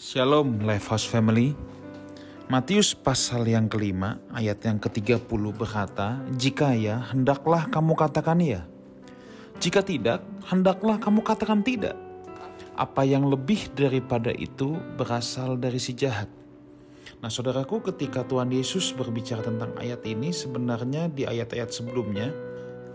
Shalom Lifehouse Family. Matius pasal yang kelima ayat yang ke-30 berkata Jika ya hendaklah kamu katakan ya Jika tidak hendaklah kamu katakan tidak. Apa yang lebih daripada itu berasal dari si jahat. Nah saudaraku ketika Tuhan Yesus berbicara tentang ayat ini sebenarnya di ayat-ayat sebelumnya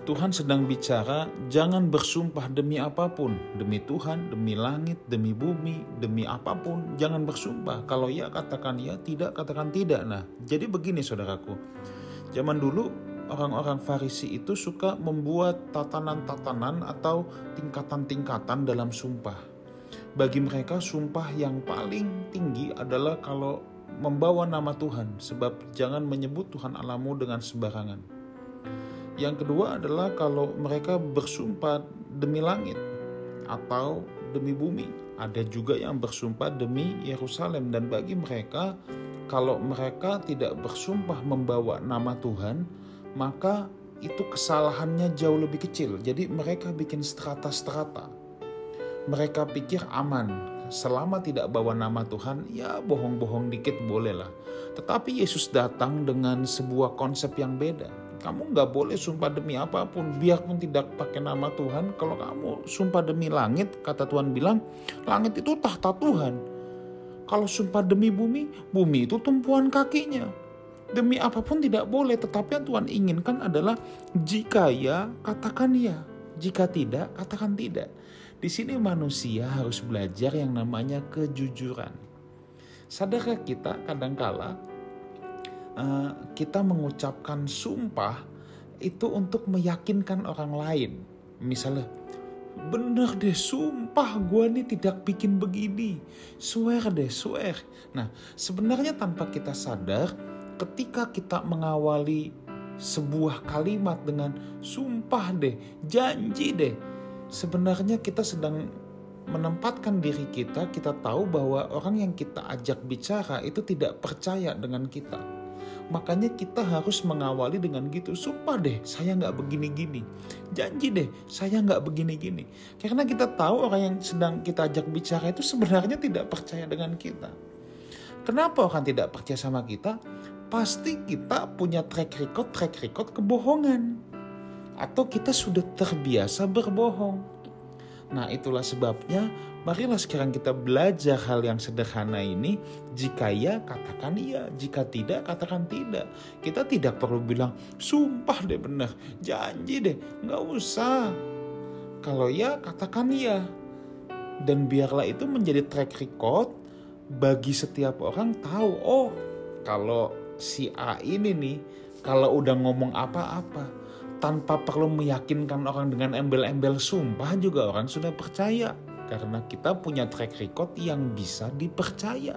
Tuhan sedang bicara, jangan bersumpah demi apa pun, demi Tuhan, demi langit, demi bumi, demi apa pun, jangan bersumpah. Kalau ya katakan ya, tidak katakan tidak. Nah, jadi begini saudaraku. Zaman dulu orang-orang Farisi itu suka membuat tatanan-tatanan atau tingkatan-tingkatan dalam sumpah. Bagi mereka sumpah yang paling tinggi adalah kalau membawa nama Tuhan, sebab jangan menyebut Tuhan Alamu dengan sembarangan. Yang kedua adalah kalau mereka bersumpah demi langit atau demi bumi. Ada juga yang bersumpah demi Yerusalem dan bagi mereka kalau mereka tidak bersumpah membawa nama Tuhan, maka itu kesalahannya jauh lebih kecil. Jadi mereka bikin strata-strata. Mereka pikir aman, selama tidak bawa nama Tuhan, ya bohong-bohong dikit boleh lah. Tetapi Yesus datang dengan sebuah konsep yang beda kamu nggak boleh sumpah demi apa pun, biarpun tidak pakai nama Tuhan. Kalau kamu sumpah demi langit, kata Tuhan bilang, langit itu tahta Tuhan. Kalau sumpah demi bumi, bumi itu tumpuan kakinya. Demi apa pun tidak boleh, tetapi yang Tuhan inginkan adalah jika ya, katakan ya. Jika tidak, katakan tidak. Di sini manusia harus belajar yang namanya kejujuran. Sadarkah kita kadangkala Eh, kita mengucapkan sumpah itu untuk meyakinkan orang lain. Misalnya, bener deh sumpah gue nih tidak bikin begini. Swear deh, swear. Nah sebenarnya tanpa kita sadar ketika kita mengawali sebuah kalimat dengan sumpah deh, janji deh. Sebenarnya kita sedang menempatkan diri kita, kita tahu bahwa orang yang kita ajak bicara itu tidak percaya dengan kita Makanya kita harus mengawali dengan gitu. Sumpah deh, saya nggak begini-gini. Janji deh, saya nggak begini-gini. Karena kita tahu orang yang sedang kita ajak bicara itu sebenarnya tidak percaya dengan kita. Kenapa orang tidak percaya sama kita? Pasti kita punya track record, track record kebohongan. Atau kita sudah terbiasa berbohong. Nah, itulah sebabnya marilah sekarang kita belajar hal yang sederhana ini. Jika ya, katakan iya. Jika tidak, katakan tidak. Kita tidak perlu bilang, sumpah deh benar, janji deh, nggak usah. Kalau ya, katakan iya. Dan biarlah itu menjadi track record bagi setiap orang tahu, oh kalau si A ini nih, kalau udah ngomong apa-apa, tanpa perlu meyakinkan orang dengan embel-embel sumpah juga orang sudah percaya karena kita punya track record yang bisa dipercaya.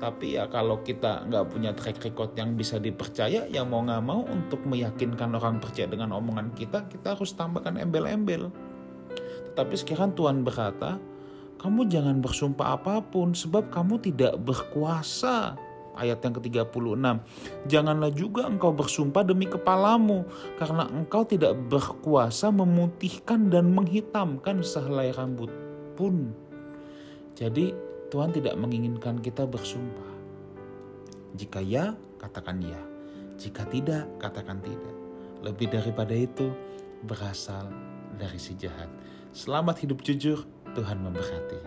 Tapi ya kalau kita nggak punya track record yang bisa dipercaya, ya mau nggak mau untuk meyakinkan orang percaya dengan omongan kita, kita harus tambahkan embel-embel. Tetapi sekarang Tuhan berkata, kamu jangan bersumpah apa pun sebab kamu tidak berkuasa ayat yang ke-36. Janganlah juga engkau bersumpah demi kepalamu, karena engkau tidak berkuasa memutihkan dan menghitamkan sehelai rambut pun. Jadi Tuhan tidak menginginkan kita bersumpah. Jika ya, katakan ya. Jika tidak, katakan tidak. Lebih daripada itu, berasal dari si jahat. Selamat hidup jujur, Tuhan memberkati.